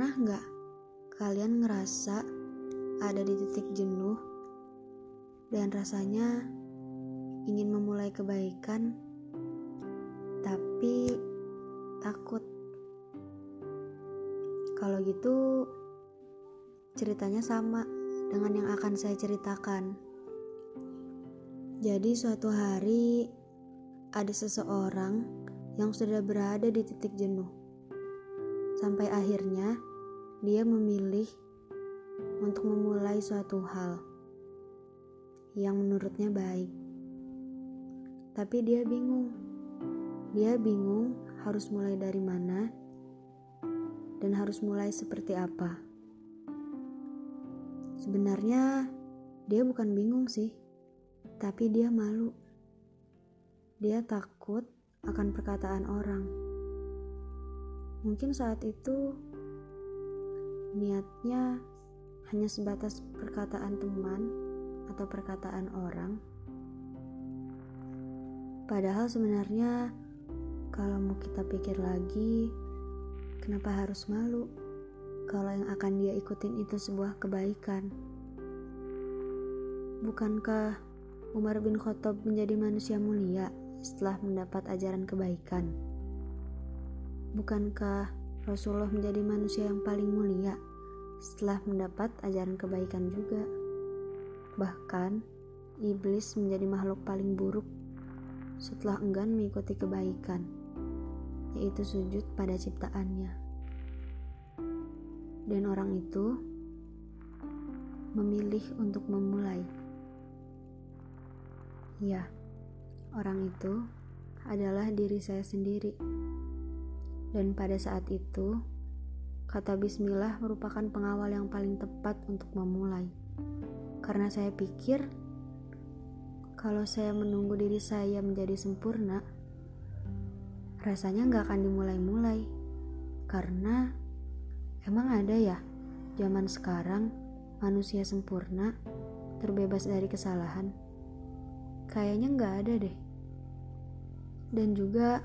Pernah nggak kalian ngerasa ada di titik jenuh dan rasanya ingin memulai kebaikan, tapi takut? Kalau gitu, ceritanya sama dengan yang akan saya ceritakan. Jadi, suatu hari ada seseorang yang sudah berada di titik jenuh Sampai akhirnya dia memilih untuk memulai suatu hal yang menurutnya baik. Tapi dia bingung. Dia bingung harus mulai dari mana dan harus mulai seperti apa. Sebenarnya dia bukan bingung sih, tapi dia malu. Dia takut akan perkataan orang. Mungkin saat itu niatnya hanya sebatas perkataan teman atau perkataan orang. Padahal sebenarnya kalau mau kita pikir lagi, kenapa harus malu kalau yang akan dia ikutin itu sebuah kebaikan? Bukankah Umar bin Khattab menjadi manusia mulia setelah mendapat ajaran kebaikan? Bukankah Rasulullah menjadi manusia yang paling mulia setelah mendapat ajaran kebaikan juga? Bahkan, iblis menjadi makhluk paling buruk setelah enggan mengikuti kebaikan, yaitu sujud pada ciptaannya. Dan orang itu memilih untuk memulai. Ya, orang itu adalah diri saya sendiri. Dan pada saat itu, kata bismillah merupakan pengawal yang paling tepat untuk memulai. Karena saya pikir, kalau saya menunggu diri saya menjadi sempurna, rasanya nggak akan dimulai-mulai. Karena emang ada ya, zaman sekarang manusia sempurna, terbebas dari kesalahan. Kayaknya nggak ada deh. Dan juga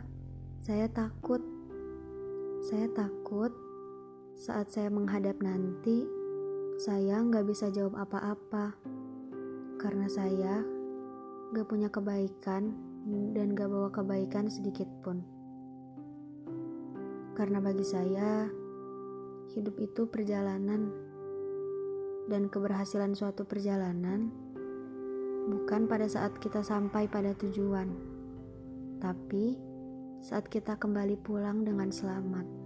saya takut takut saat saya menghadap nanti, saya nggak bisa jawab apa-apa karena saya nggak punya kebaikan dan nggak bawa kebaikan sedikit pun. Karena bagi saya, hidup itu perjalanan dan keberhasilan suatu perjalanan bukan pada saat kita sampai pada tujuan, tapi saat kita kembali pulang dengan selamat.